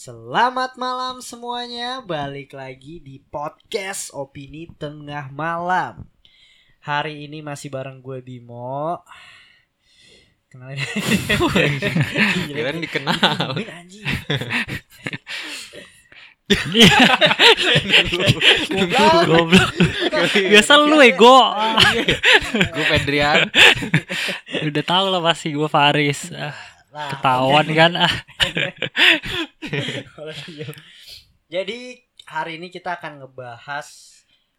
Selamat malam semuanya, balik lagi di podcast Opini Tengah Malam. Hari ini masih bareng gue Bimo. Kenalin. Kirain dikenal. Anjing. Goblok. Biasa lu ego. Gue Pedrian. Udah tahu lah pasti gue Faris. Ah, Nah, ketahuan kan ah. Jadi hari ini kita akan ngebahas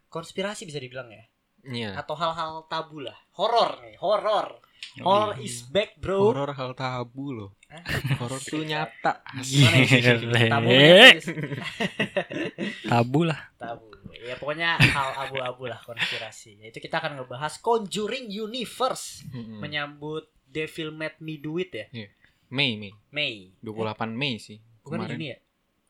konspirasi bisa dibilang ya, Iya. atau hal-hal tabu lah, horor nih, horor. Horror is back bro. Horor hal tabu loh. Hah? Horor tuh nyata. Ya? Gile. Tabunya tulis. Tabu lah. tabu ya pokoknya hal abu-abu lah konspirasi yaitu kita akan ngebahas Conjuring Universe menyambut Devil Made Me Do It ya Mei, Mei. Mei 28 Mei sih. bukan Kemarin. Juni ya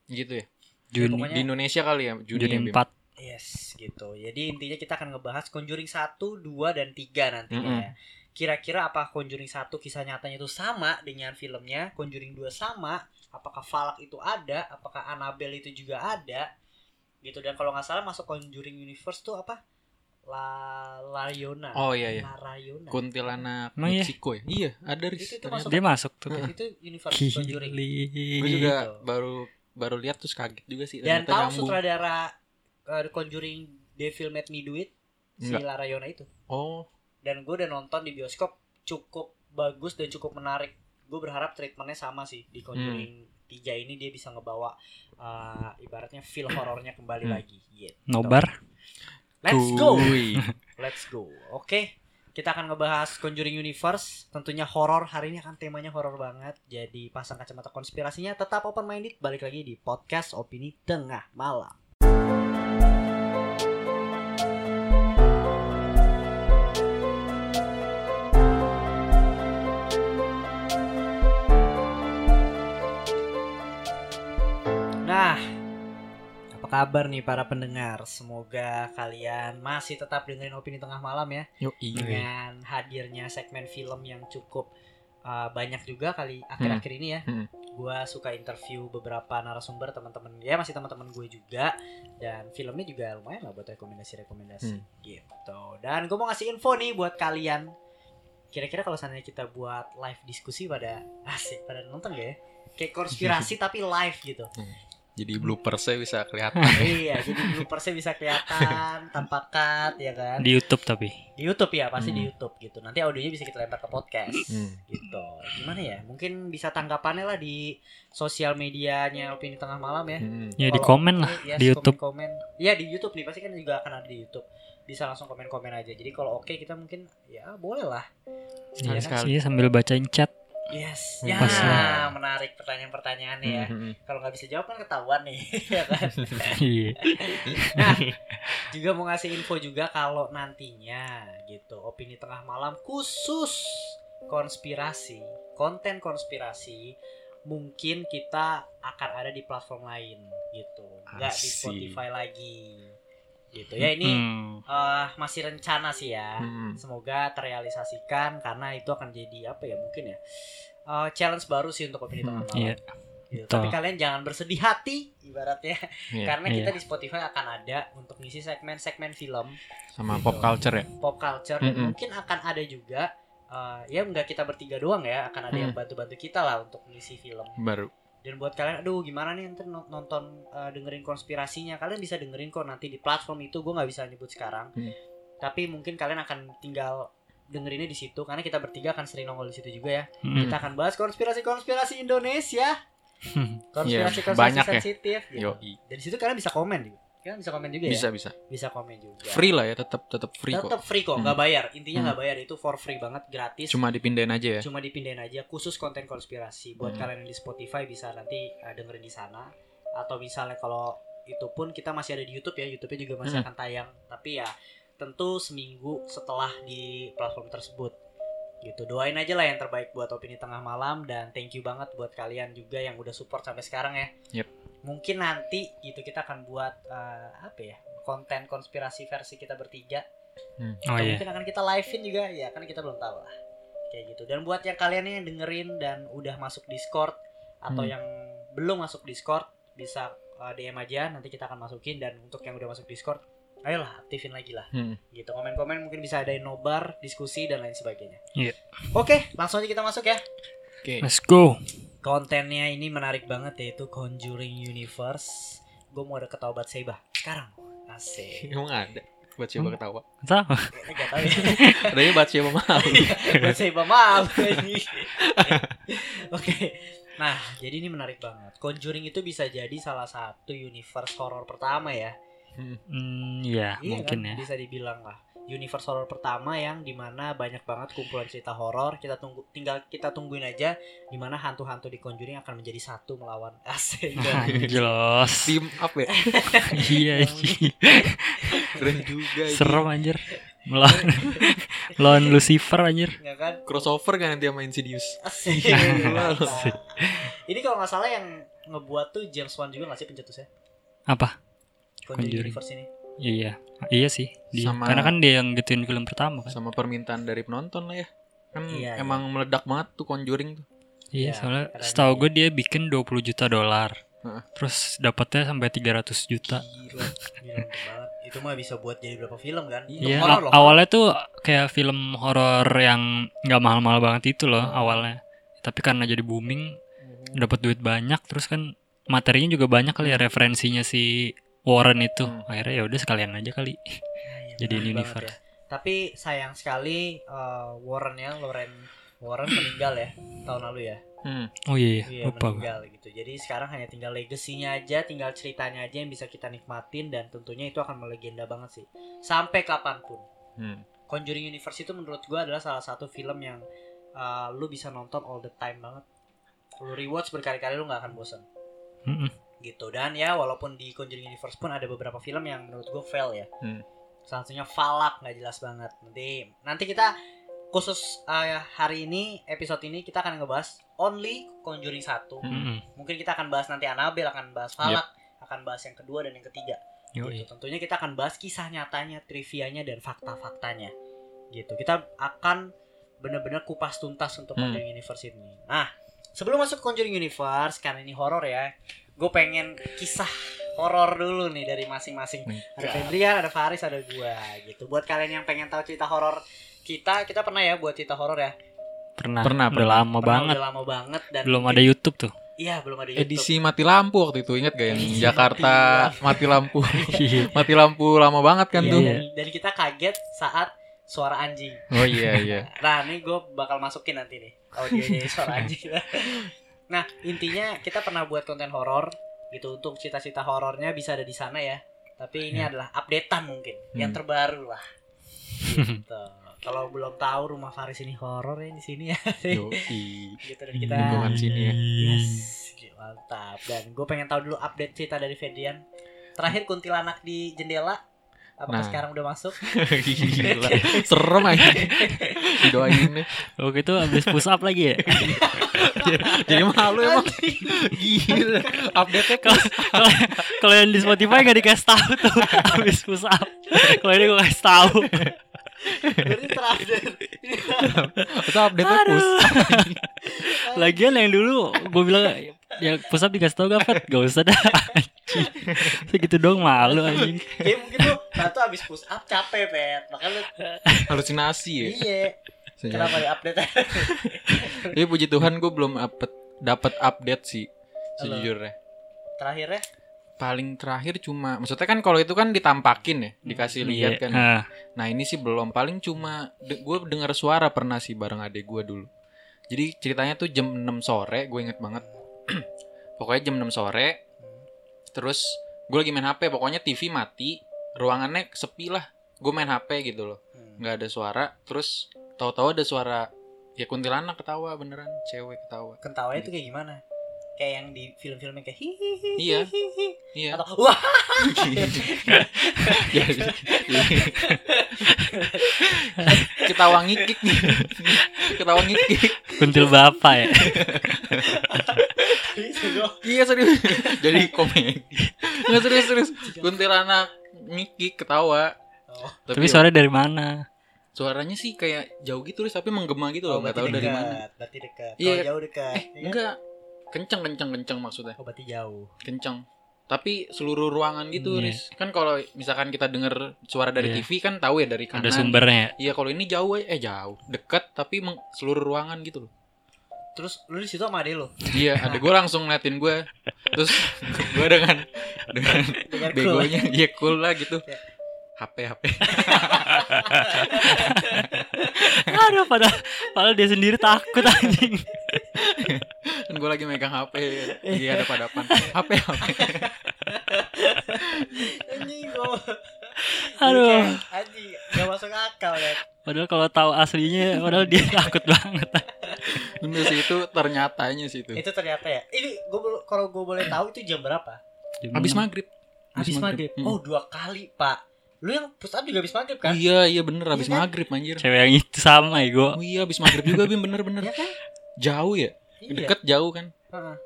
Gitu ya. Juni. pokoknya- Di Indonesia kali ya, Juni, Juni ya, Bim? 4. yes gitu jadi intinya kita akan ngebahas Conjuring 1, 2 dan 3 nantinya Mm-mm. ya kira-kira apa Conjuring 1 kisah nyatanya itu sama dengan filmnya Conjuring 2 sama apakah Falak itu ada apakah Annabelle itu juga ada gitu dan kalau nggak salah masuk Conjuring Universe tuh apa La Lariona Oh iya iya. Larayona Kuntilanak Emang iya? Meksiko ya? Iya, ada Riz. Itu- itu ternyata. masuk- Dia masuk tuh. itu universe Conjuring. Gue juga Gitu. baru baru lihat terus kaget juga sih. dan tahu nyambung. sutradara uh, Conjuring Devil Made Me Do It si Enggak. Larayona itu Oh, dan gue udah nonton di bioskop cukup bagus dan cukup menarik gue berharap treatmentnya sama sih di Conjuring 3 ini dia bisa ngebawa uh, ibaratnya feel horornya kembali Hmm. lagi gitu. Nobar. Let's go. Let's go. Oke kita akan ngebahas Conjuring Universe. Tentunya horor. Hari ini akan temanya horor banget. Jadi pasang kacamata konspirasinya. Tetap open minded balik lagi di podcast opini tengah malam kabar nih para pendengar? Semoga kalian masih tetap dengerin opini tengah malam ya Yoi. dengan hadirnya segmen film yang cukup uh, banyak juga kali akhir-akhir ini ya. Hmm. Gua suka interview beberapa narasumber teman-teman ya masih teman-teman gue juga dan filmnya juga lumayan lah buat rekomendasi-rekomendasi Hmm. gitu. Dan gue mau ngasih info nih buat kalian. Kira-kira kalau seandainya kita buat live diskusi pada asik pada nonton gak ya? Kayak konspirasi tapi live gitu. Jadi bloopersnya bisa kelihatan. iya, jadi bloopersnya bisa kelihatan tanpa cut ya kan. Di YouTube tapi. Di YouTube ya, pasti di Hmm. YouTube gitu. Nanti audionya bisa kita lempar ke podcast Hmm. gitu. Gimana ya? Mungkin bisa tanggapannya lah di sosial medianya Opini Tengah Malam ya. Hmm. Ya di komen lah Yes, di YouTube. Komen, Iya di YouTube nih pasti kan juga akan ada di YouTube. Bisa langsung komen-komen aja. Jadi kalau oke kita mungkin ya boleh lah. Sekali Iya, sekali. Iya sambil bacain chat. Yes. Hmm. Ya, menarik pertanyaan-pertanyaannya ya. Hmm, hmm, Kalau nggak bisa jawab kan ketahuan nih, ya kan? Iya. Nah, juga mau ngasih info juga kalau nantinya gitu opini tengah malam khusus konspirasi, konten konspirasi mungkin kita akan ada di platform lain gitu, nggak di. Spotify lagi gitu ya ini Hmm. eh, masih rencana sih ya. Hmm. Semoga terrealisasikan karena itu akan jadi apa ya mungkin ya eh, challenge baru sih untuk opini tengah malam. Iya. Gitu. Tapi kalian jangan bersedih hati ibaratnya Iya. karena kita Iya. di Spotify akan ada untuk ngisi segmen-segmen film Sama pop culture ya. pop culture Mm-mm. mungkin akan ada juga eh, ya nggak kita bertiga doang ya akan ada yang Hmm. bantu-bantu kita lah untuk ngisi film Baru. Dan buat kalian aduh gimana nih nanti no- nonton eh, dengerin konspirasinya kalian bisa dengerin kok nanti di platform itu gue nggak bisa nyebut sekarang Hmm. tapi mungkin kalian akan tinggal dengerinnya di situ karena kita bertiga akan sering nongol di situ juga ya Hmm. kita akan bahas konspirasi-konspirasi Indonesia konspirasi-konspirasi Iya, banyak ya. sensitif gitu. Yoi. dan di situ kalian bisa komen juga kalian bisa komen juga Bisa ya bisa. bisa komen juga Free lah ya, tetap tetap free kok. tetap free kok Hmm. nggak bayar intinya Hmm. nggak bayar itu for free banget gratis Cuma dipindahin aja ya. cuma dipindahin aja khusus konten konspirasi buat Hmm. kalian yang di Spotify bisa nanti uh, dengerin di sana atau misalnya kalau itu pun kita masih ada di YouTube ya YouTube-nya juga masih Hmm. akan tayang tapi ya tentu seminggu setelah di platform tersebut gitu doain aja lah yang terbaik buat opini tengah malam dan thank you banget buat kalian juga yang udah support sampai sekarang ya Yep. Mungkin nanti gitu kita akan buat uh, apa ya konten konspirasi versi kita bertiga Hmm. Oh atau iya. mungkin akan kita livein juga ya kan kita belum tahu lah kayak gitu dan buat yang kalian yang dengerin dan udah masuk Discord atau Hmm. yang belum masuk Discord bisa uh, DM aja nanti kita akan masukin dan untuk yang udah masuk Discord ayolah aktifin lagi lah Hmm. gitu komen-komen mungkin bisa ada nobar diskusi dan lain sebagainya Iya. oke langsung aja kita masuk ya Oke. Let's go. Kontennya ini menarik banget yaitu Conjuring Universe gue mau ada ketawa Seba sekarang asik Emang ada buat siapa ketawa? Tahu? Gak tau ya Adanya buat siapa malu. Buat Seba maaf ini. Oke Nah jadi ini menarik banget Conjuring itu bisa jadi salah satu universe horror pertama ya Hmm, ya, Iya mungkin kan? ya. Bisa dibilang lah universe horror pertama yang di mana banyak banget kumpulan cerita horor kita tunggu tinggal kita tungguin aja di mana hantu-hantu di Conjuring akan menjadi satu melawan asik Jelas. Tim up ya? iya. Keren juga. ini. serem anjir. Melawan, melawan Lucifer anjir. ya kan Crossover kan nanti sama Insidious. Asik. ini kalau nggak salah yang ngebuat tuh James Wan juga nggak sih pencetusnya Apa? Conjuring, Conjuring. Universe ini Iya, iya sih. Dia. Sama- Karena kan dia yang gituin film pertama kan. Sama permintaan dari penonton lah ya. Kan Iya, emang meledak banget tuh Conjuring tuh. Iya, Iya, soalnya setahu dia- gue dia bikin 20 juta dolar. Heeh. Terus dapatnya sampai 300 juta. Gila, gila banget. Itu mah bisa buat jadi berapa film kan? Iya, loh. awalnya tuh kayak film horor yang nggak mahal-mahal banget itu loh awalnya. Tapi karena jadi booming, dapat duit banyak, terus kan materinya juga banyak kali ya referensinya si Warren itu. Hmm. Akhirnya ya udah sekalian aja kali. Nah, iya, jadi universe. ya. Tapi sayang sekali eh, Warren ya, Loren Warren meninggal ya tahun lalu ya. Hmm. Oh iya, Iya, lupa gue. meninggal gitu. Jadi sekarang hanya tinggal legasinya aja, tinggal ceritanya aja yang bisa kita nikmatin dan tentunya itu akan melegenda banget sih. Sampai kapan pun. Hmm. Conjuring Universe itu menurut gua adalah salah satu film yang eh, lu bisa nonton all the time banget. Lu rewatch berkali-kali lu nggak akan bosan. Mm-mm. Gitu dan ya walaupun di Conjuring Universe pun ada beberapa film yang menurut gue fail ya Hmm. salah satunya Falak nggak jelas banget nanti nanti kita khusus eh, hari ini episode ini kita akan ngebahas only Conjuring 1 Hmm. Mm-mm. mungkin kita akan bahas nanti Annabelle akan bahas Falak akan bahas yang kedua dan yang ketiga Yoi. gitu. tentunya kita akan bahas kisah nyatanya trivianya dan fakta-faktanya gitu kita akan bener-bener kupas tuntas untuk Hmm. Conjuring Universe ini nah sebelum masuk ke Conjuring Universe karena ini horor ya gue pengen kisah horor dulu nih dari masing-masing ada Fendrian, ada Faris, ada gua gitu. Buat kalian yang pengen tahu cerita horor kita, kita pernah ya buat cerita horor ya. Pernah. Pernah, Udah lama Pernah, banget. Udah lama banget dan Belum ada YouTube tuh. Iya, belum ada YouTube. Edisi mati lampu waktu itu inget gak yang Edisi Jakarta mati lampu Iya. mati lampu lama banget kan Iya, tuh dan, dan kita kaget saat suara anjing. oh iya iya Nah, ini gue bakal masukin nanti nih audionya suara anjing. nah, intinya kita pernah buat konten horor gitu untuk cita-cita horornya bisa ada di sana ya. Tapi ini Ya. adalah updatean mungkin yang Hmm. terbaru lah. Gitu. Kalau belum tahu rumah Faris ini horor ya di sini ya. Yoi. gitu dan kita Lingkungan sini ya Yes, mantap. Dan gue pengen tahu dulu update cerita dari Ferdian. Terakhir kuntilanak di jendela. Apakah Nah. sekarang udah masuk? Gila Serem aja Didoain nih Waktu itu habis push up lagi ya. Jadi malu emang Gila Update-nya Kalau kalau- yang di Spotify gak dikasih tahu tuh habis push up. Kalau ini gue kasih tahu. Berarti terakhir. Itu update-nya push Lagian yang dulu gue bilang ya push up dikasih tahu gak Fet? Gak usah dah. Segitu dong malu anjing. Jadi mungkin lu satu habis push up capek, Pet. Makanya lu Halusinasi ya iya. Kenapa di update? Tapi puji Tuhan gue belum dapat update sih sejujurnya. Terakhirnya paling terakhir cuma maksudnya kan kalau itu kan ditampakin ya dikasih lihat Iya. kan. Ah, nah ini sih belum. Paling cuma gue dengar suara pernah sih bareng adek gue dulu. Jadi ceritanya tuh jam 6 sore gue inget banget. Pokoknya jam 6 sore terus gue lagi main hp pokoknya tv mati ruangannya sepi lah. Gue main hp gitu loh. Hmm. nggak ada suara terus tahu-tahu ada suara ya kuntilanak ketawa beneran cewek ketawa Kentawanya itu kayak gimana? Kayak yang di film-filmnya kayak hihihi. Iya. hihihi. iya Atau wah, Ya, ketawa ngikik nih ketawa ngikik kuntil bapak ya. iya serius jadi komedi nggak serius serius kuntilanak ngikik ketawa Oh. Tapi suara dari mana? Suaranya sih kayak jauh gitu terus tapi menggema gitu loh Oh, nggak berarti tahu dari dekat, mana Berarti dekat. Iya. Kalau jauh dekat. eh Iya kan? enggak kenceng kenceng kenceng maksudnya Oh, berarti jauh. kenceng tapi seluruh ruangan gitu Iya. Riz. kan kalau misalkan kita denger suara dari Iya. TV kan tahu ya dari kanan Ada sumbernya. iya kalau ini jauh aja eh jauh dekat tapi meng- seluruh ruangan gitu loh Terus lu di situ sama ade lu. iya ada gue langsung ngeliatin gue terus gue dengan dengan Dengan cool. begonya iya cool lah gitu Ya. HP HP Aduh, padahal, padahal dia sendiri takut anjing. kan gue lagi megang HP lagi ada padapan HP HP Anjing gua. Aduh. Anjing, gak masuk akal ya. Padahal kalau tahu aslinya, padahal dia takut banget. bener sih itu ternyatanya sih itu Itu ternyata ya. Ini gua kalau gua boleh tahu itu jam berapa? habis maghrib Habis maghrib. Hmm. Oh, dua kali, Pak. Lu yang push up juga habis maghrib kan? iya iya bener habis Iya kan? maghrib anjir Cewek yang itu sama ego. oh iya habis maghrib juga bim bener bener Iya kan? jauh ya Iya. deket jauh kan Heeh.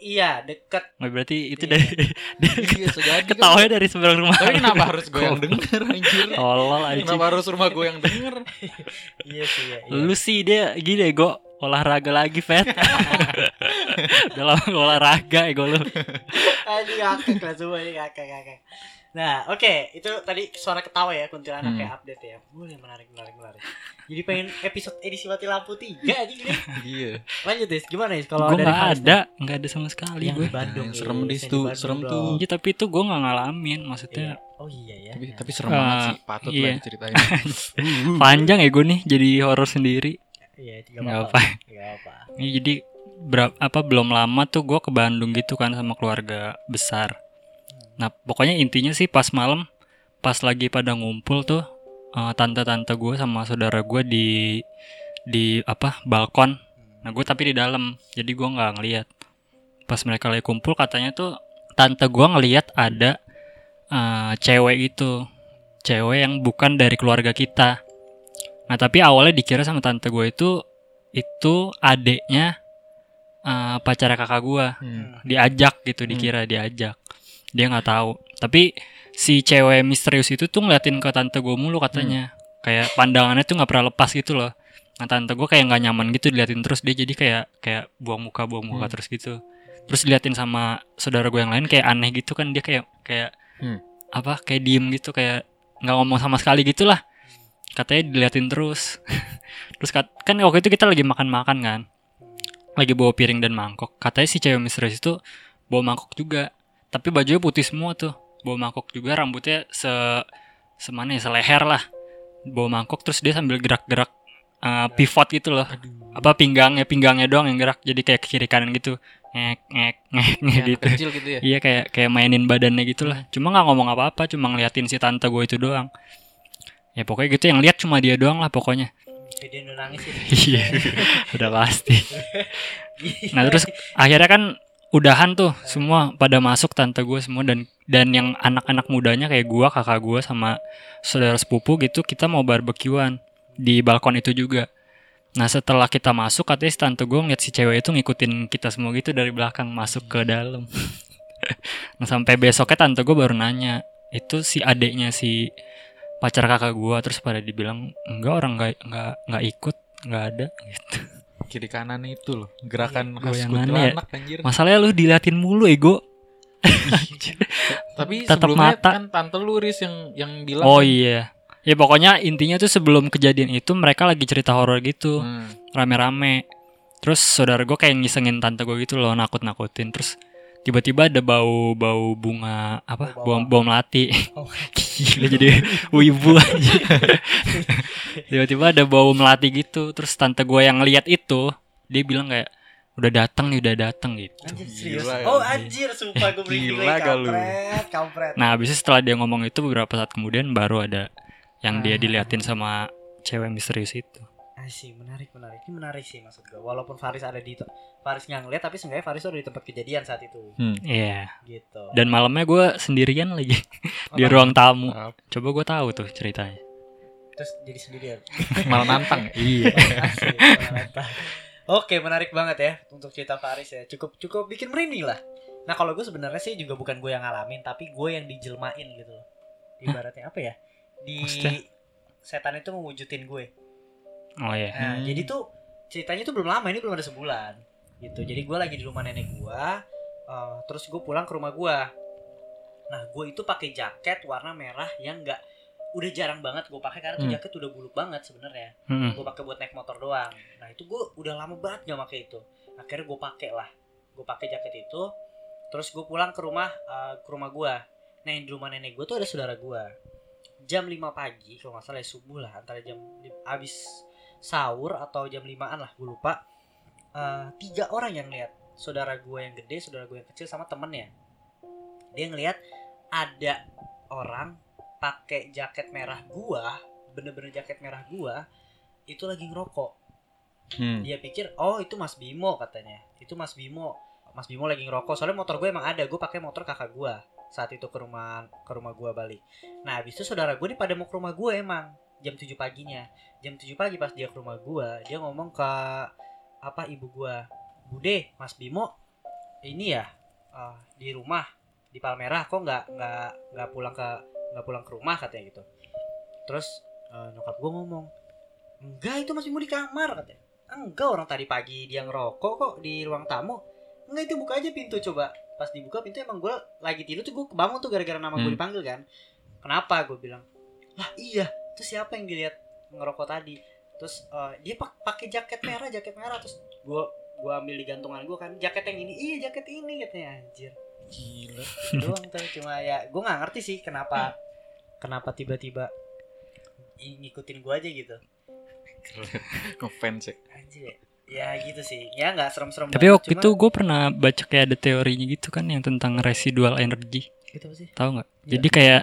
Iya, deket. Oh, berarti itu Iya. dari iya sejadi kan. ketawanya dari seberang rumah. tapi kenapa harus gue yang denger anjir Tolol anjing. kenapa harus rumah gue yang denger Iya sih ya. Iya. Lu sih dia gini ego olahraga lagi Fet. Dalam olahraga ego lu. Anjing ngakak lah semua ini ngakak ngakak. Nah, oke, itu tadi suara ketawa ya kuntilanak Hmm. kayak update ya. Boleh menarik menarik menarik. Jadi pengen episode edisi mati lampu 3 anjing nih. iya Lanjut Des, gimana Des kalau Gue dari nggak Faris, ada, nggak ada sama sekali yang gue. di Bandung. Yang serem, di tuh, Bandung serem tuh. Iya, tapi itu gue nggak ngalamin, Iya. maksudnya Oh iya ya. tapi Iya. tapi serem banget Ah, sih patut iya. lah diceritain panjang ego nih jadi horor sendiri. Iya, Nggak nggak apa. apa. Nggak apa. Ini jadi berapa apa belum lama tuh gue ke Bandung gitu kan sama keluarga besar. Nah pokoknya intinya sih pas malam pas lagi pada ngumpul tuh eh, tante-tante gue sama saudara gue di di apa balkon. Nah gue tapi di dalam jadi gue nggak ngeliat. Pas mereka lagi kumpul katanya tuh tante gue ngeliat ada eh, cewek gitu, cewek yang bukan dari keluarga kita. Nah tapi awalnya dikira sama tante gue itu itu adeknya eh, pacar kakak gue Hmm. diajak gitu dikira diajak dia nggak tahu. Tapi si cewek misterius itu tuh ngeliatin ke tante gue mulu katanya. Kayak pandangannya tuh nggak pernah lepas gitu loh. Nah tante gue kayak nggak nyaman gitu diliatin terus. Dia jadi kayak kayak buang muka buang muka Hmm. terus gitu. Terus diliatin sama saudara gue yang lain kayak aneh gitu kan. Dia kayak kayak Hmm. apa kayak diem gitu kayak nggak ngomong sama sekali gitulah. Katanya diliatin terus. Terus kat- kan waktu itu kita lagi makan-makan kan. Lagi bawa piring dan mangkok. Katanya si cewek misterius itu bawa mangkok juga tapi bajunya putih semua tuh bawa mangkok juga rambutnya se semana ya seleher lah bawa mangkok terus dia sambil gerak-gerak uh, pivot gitu loh apa pinggangnya pinggangnya doang yang gerak jadi kayak ke kiri kanan gitu ngek ngek ngek ngek gitu kecil gitu ya Iya kayak kayak mainin badannya gitu lah. Cuma nggak ngomong apa-apa, cuma ngeliatin si tante gue itu doang. Ya pokoknya gitu yang lihat cuma dia doang lah pokoknya. Dia nangis ya. Iya, udah pasti. Nah terus akhirnya kan udahan tuh semua pada masuk tante gue semua dan dan yang anak-anak mudanya kayak gua, kakak gua sama saudara sepupu gitu kita mau barbekyuan di balkon itu juga. Nah setelah kita masuk katanya si tante gue ngeliat si cewek itu ngikutin kita semua gitu dari belakang masuk ke dalam. nah sampai besoknya tante gue baru nanya itu si adeknya si pacar kakak gua terus pada dibilang enggak orang nggak nggak nggak ikut nggak ada gitu. Kiri kanan itu loh gerakan Iya, khas kuntilanak anjir Masalahnya lu diliatin mulu ego. tapi sebelumnya mata. kan tante lu Riz yang yang bilang Oh kan, iya. Ya pokoknya intinya tuh sebelum kejadian itu mereka lagi cerita horor gitu, hmm, rame-rame. Terus saudara gue kayak ngisengin tante gue gitu loh, nakut-nakutin. Terus tiba-tiba ada bau bau bunga apa? Bau Bau bau melati. Oh. Gila jadi wibu aja. tiba-tiba ada bau melati gitu. Terus tante gue yang ngeliat itu, dia bilang kayak udah datang nih, udah datang gitu. Anjir serius. Gila. Oh anjir sumpah gue merinding Gila lagi gak lu? kampret, kampret. Nah, habisnya setelah dia ngomong itu beberapa saat kemudian baru ada yang dia Ah. diliatin sama cewek misterius itu. Asik, menarik, menarik. Ini menarik sih maksud gue. Walaupun Faris ada di Faris nggak ngeliat, tapi seenggaknya Faris ada di tempat kejadian saat itu. hmm. Iya. Gitu. Dan malamnya gue sendirian lagi di Apa? ruang tamu. Maaf. Coba gue tahu tuh ceritanya. Terus jadi sendirian. malah nantang ya? Iya. Asik, mantap. Oke, menarik banget ya untuk cerita Faris ya. Cukup cukup bikin merinding lah. Nah kalau gue sebenarnya sih juga bukan gue yang ngalamin, tapi gue yang dijelmain gitu loh. Ibaratnya apa ya? Di Maksudnya? setan itu mewujudin gue. Oh iya. Nah, Hmm. jadi tuh ceritanya tuh belum lama, ini belum ada sebulan. gitu jadi gue lagi di rumah nenek gue uh, terus gue pulang ke rumah gue nah gue itu pakai jaket warna merah yang enggak udah jarang banget gue pakai karena tuh Hmm. jaket udah buluk banget sebenarnya Mm-mm. gue pakai buat naik motor doang nah itu gue udah lama banget gak pakai itu akhirnya gue pakai lah gue pakai jaket itu terus gue pulang ke rumah eh, ke rumah gue nah yang di rumah nenek gue tuh ada saudara gue jam 5 pagi kalau nggak salah ya subuh lah antara jam abis sahur atau jam 5an lah gue lupa. Eh, tiga orang yang lihat. Saudara gue yang gede saudara gue yang kecil sama temennya. Dia ngelihat ada orang pakai jaket merah gua bener-bener jaket merah gua itu lagi ngerokok. Hmm. dia pikir oh itu Mas Bimo katanya. Itu Mas Bimo. Mas Bimo lagi ngerokok soalnya motor gue emang ada gue pakai motor kakak gue saat itu ke rumah ke rumah gue balik nah habis itu saudara gue nih pada mau ke rumah gue emang jam 7 paginya. Jam 7 pagi pas dia ke rumah gue dia ngomong ke apa ibu gue bude Mas Bimo ini ya eh, di rumah di Palmerah kok nggak nggak nggak pulang ke nggak pulang ke rumah? katanya gitu. Terus eh, nyokap gue ngomong enggak itu Mas Bimo di kamar katanya. Enggak orang tadi pagi dia ngerokok kok di ruang tamu. Enggak itu buka aja pintu coba. Pas dibuka pintu emang gue lagi tidur tuh gue kebangun tuh gara-gara nama gue Hmm. dipanggil kan. Kenapa? gue bilang. Lah iya itu siapa yang dilihat ngerokok tadi terus eh, dia pak pakai jaket merah jaket merah terus gue gue ambil di gantungan gue kan jaket yang ini iya jaket ini katanya anjir Gila. doang tuh cuma ya gue nggak ngerti sih kenapa kenapa tiba-tiba ngikutin gue aja gitu Ngefans ya. anjir ya. gitu sih ya nggak serem-serem Tapi banget, waktu cuma- itu gue pernah baca kayak ada teorinya gitu kan yang tentang residual energy. itu apa sih Tahu nggak? Iya. Jadi kayak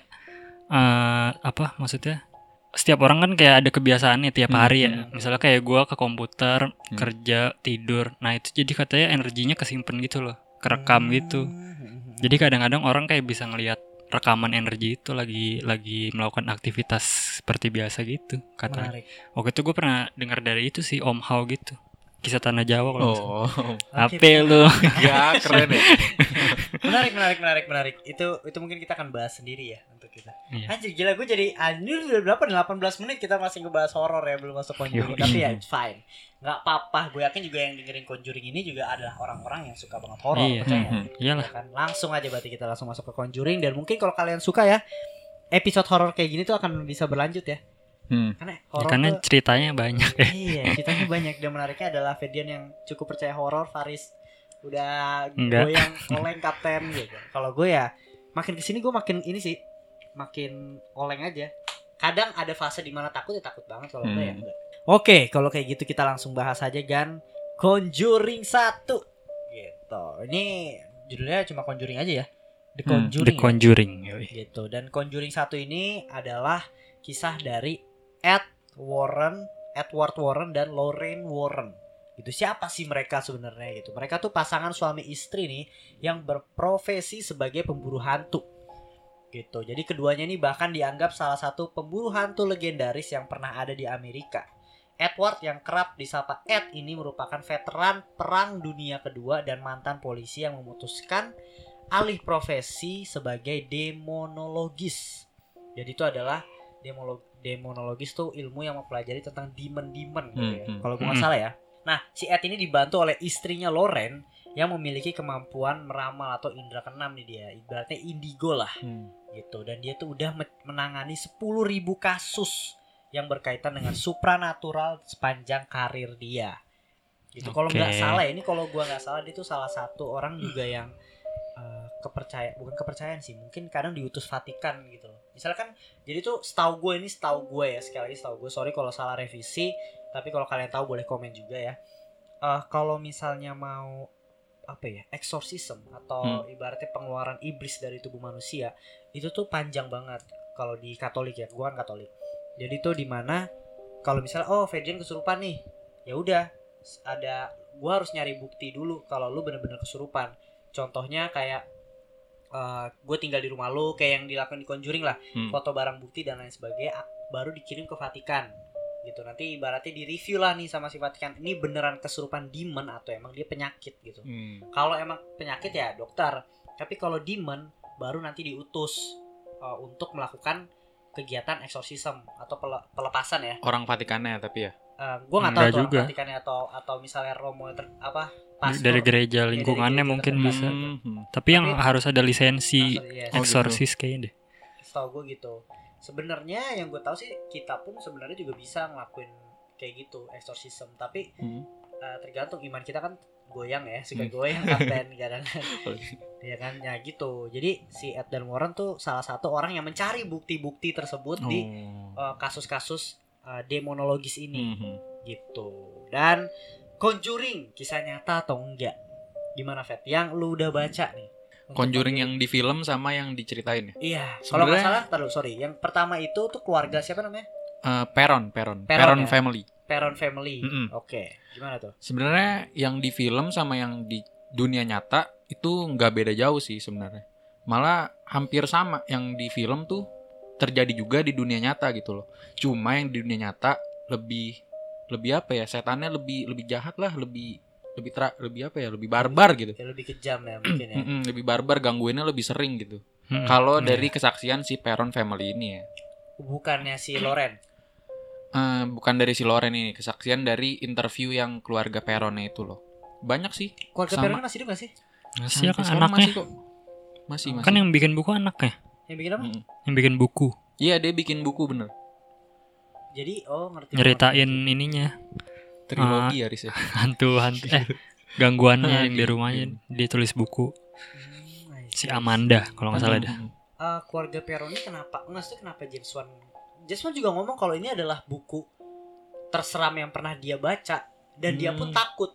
eh, apa maksudnya? Setiap orang kan kayak ada kebiasaannya tiap Hmm, hari ya. hmm. Misalnya kayak gua ke komputer, Hmm. kerja, tidur. Nah, itu jadi katanya energinya kesimpan gitu loh, kerekam gitu. Hmm. Jadi kadang-kadang orang kayak bisa ngelihat rekaman energi itu lagi lagi melakukan aktivitas seperti biasa gitu katanya. menarik Waktu itu gue pernah dengar dari itu sih Om Hao gitu. Kisah tanah Jawa kalau. Oh. Apa lu? Ya keren ya. menarik menarik menarik menarik itu itu mungkin kita akan bahas sendiri ya untuk kita Iya. anjir gila gue jadi anjir udah berapa nih 18 menit kita masih ngebahas horor ya belum masuk conjuring tapi ya it's fine nggak apa-apa gue yakin juga yang dengerin conjuring ini juga adalah orang-orang yang suka banget horor Iya. percaya Hmm. Iyalah. Ya kan langsung aja berarti kita langsung masuk ke conjuring dan mungkin kalau kalian suka ya episode horor kayak gini tuh akan bisa berlanjut ya Hmm. karena Ya, karena tuh ceritanya banyak ya. iya ceritanya banyak dan menariknya adalah Ferdian yang cukup percaya horor Faris udah Enggak. goyang oleng kapten gitu kalau gue ya makin ke sini gue makin ini sih makin oleng aja kadang ada fase di mana takut ya takut banget kalau enggak ya Hmm. enggak oke kalau kayak gitu kita langsung bahas aja Gan Conjuring satu gitu ini judulnya cuma Conjuring aja ya The Hmm, Conjuring The ya? Conjuring. yoi. gitu dan Conjuring satu ini adalah kisah dari Ed Warren, Edward Warren dan Lorraine Warren. Gitu siapa sih mereka sebenarnya gitu? Mereka tuh pasangan suami istri nih yang berprofesi sebagai pemburu hantu. Gitu. Jadi keduanya ini bahkan dianggap salah satu pemburu hantu legendaris yang pernah ada di Amerika. Edward yang kerap disapa Ed ini merupakan veteran Perang Dunia Kedua dan mantan polisi yang memutuskan alih profesi sebagai demonologis. Jadi itu adalah demolo- demonologis tuh ilmu yang mempelajari tentang demon-demon gitu ya. Hmm, hmm. Kalau gue nggak Hmm. salah ya. Nah, si Ed ini dibantu oleh istrinya Loren yang memiliki kemampuan meramal atau indera keenam nih dia. Ibaratnya indigo lah Hmm. gitu. Dan dia tuh udah me- menangani 10.000 kasus yang berkaitan dengan supranatural sepanjang karir dia. Gitu. Kalau nggak salah ya, ini kalau gua nggak salah dia tuh salah satu orang juga yang eh, kepercaya bukan kepercayaan sih, mungkin kadang diutus Vatikan gitu. Misalkan jadi tuh setahu gue ini setahu gue ya sekali lagi setahu gue sorry kalau salah revisi, tapi kalau kalian tahu boleh komen juga ya. Eh kalau misalnya mau apa ya exorcism atau ibaratnya pengeluaran iblis dari tubuh manusia itu tuh panjang banget kalau di Katolik ya, gua kan Katolik. Jadi tuh di mana kalau misalnya oh Fedrian kesurupan nih, ya udah ada gua harus nyari bukti dulu kalau lu bener-bener kesurupan. Contohnya kayak gue tinggal di rumah lu kayak yang dilakukan di Conjuring lah, Hmm. foto barang bukti dan lain sebagainya baru dikirim ke Vatikan gitu nanti ibaratnya di review lah nih sama si Vatikan ini beneran kesurupan demon atau emang dia penyakit gitu Hmm. kalau emang penyakit ya dokter tapi kalau demon baru nanti diutus uh, untuk melakukan kegiatan exorcism atau pele- pelepasan ya Orang Vatikannya tapi ya. uh, gue nggak tahu Enggak tuh juga. Vatikannya atau atau misalnya Romo ter- apa pastor. dari gereja dari lingkungannya gereja mungkin bisa. Mhm. Tapi yang Tapi- harus ada lisensi iya, Oh, gitu. eksorsis kayaknya deh. setahu gue gitu sebenarnya yang gue tahu sih kita pun sebenarnya juga bisa ngelakuin kayak gitu exorcism tapi Mhm. eh, tergantung iman kita kan goyang ya suka Hmm. goyang kapten kadang ya kan ya gitu jadi si Ed dan Warren tuh salah satu orang yang mencari bukti-bukti tersebut di Oh. eh, kasus-kasus eh, demonologis ini Mhm. gitu dan Conjuring kisah nyata atau enggak gimana Vet yang lu udah baca nih Conjuring yang di film sama yang diceritain ya. Iya, kalau nggak salah, taruh sorry. Yang pertama itu tuh keluarga siapa namanya? Eh, Peron, Peron, Peron Peron ya? family. Peron Family. Mm-mm. Oke, gimana tuh? Sebenarnya yang di film sama yang di dunia nyata itu nggak beda jauh sih sebenarnya. Malah hampir sama yang di film tuh terjadi juga di dunia nyata gitu loh. Cuma yang di dunia nyata lebih lebih apa ya? Setannya lebih lebih jahat lah, lebih lebih tra, lebih apa ya? Lebih barbar gitu. Ya lebih kejam ya mungkin ya. Lebih barbar gangguinnya lebih sering gitu. Hmm. Kalau Iya. dari kesaksian si Peron family ini ya. Bukannya si Loren. Eh, bukan dari si Loren ini, kesaksian dari interview yang keluarga Peronnya itu loh. Banyak sih. Keluarga Sama. Peron masih hidup gak sih? Masih Sampai kan anaknya. masih kok. Masih, masih. Kan yang bikin buku anaknya, Yang bikin apa? Yang bikin buku, Iya, dia bikin buku bener. Jadi oh ngerti. nyeritain ininya Trilogi ya, Riz ya. hantu-hantu eh gangguannya yang di Iya. rumahnya dia tulis buku Hmm, si. Amanda kalau nggak salah dah. Mm-mm. Eh, keluarga Peron ini kenapa? Maksudnya kenapa James Wan? James Wan juga ngomong kalau ini adalah buku terseram yang pernah dia baca dan dia pun Hmm. takut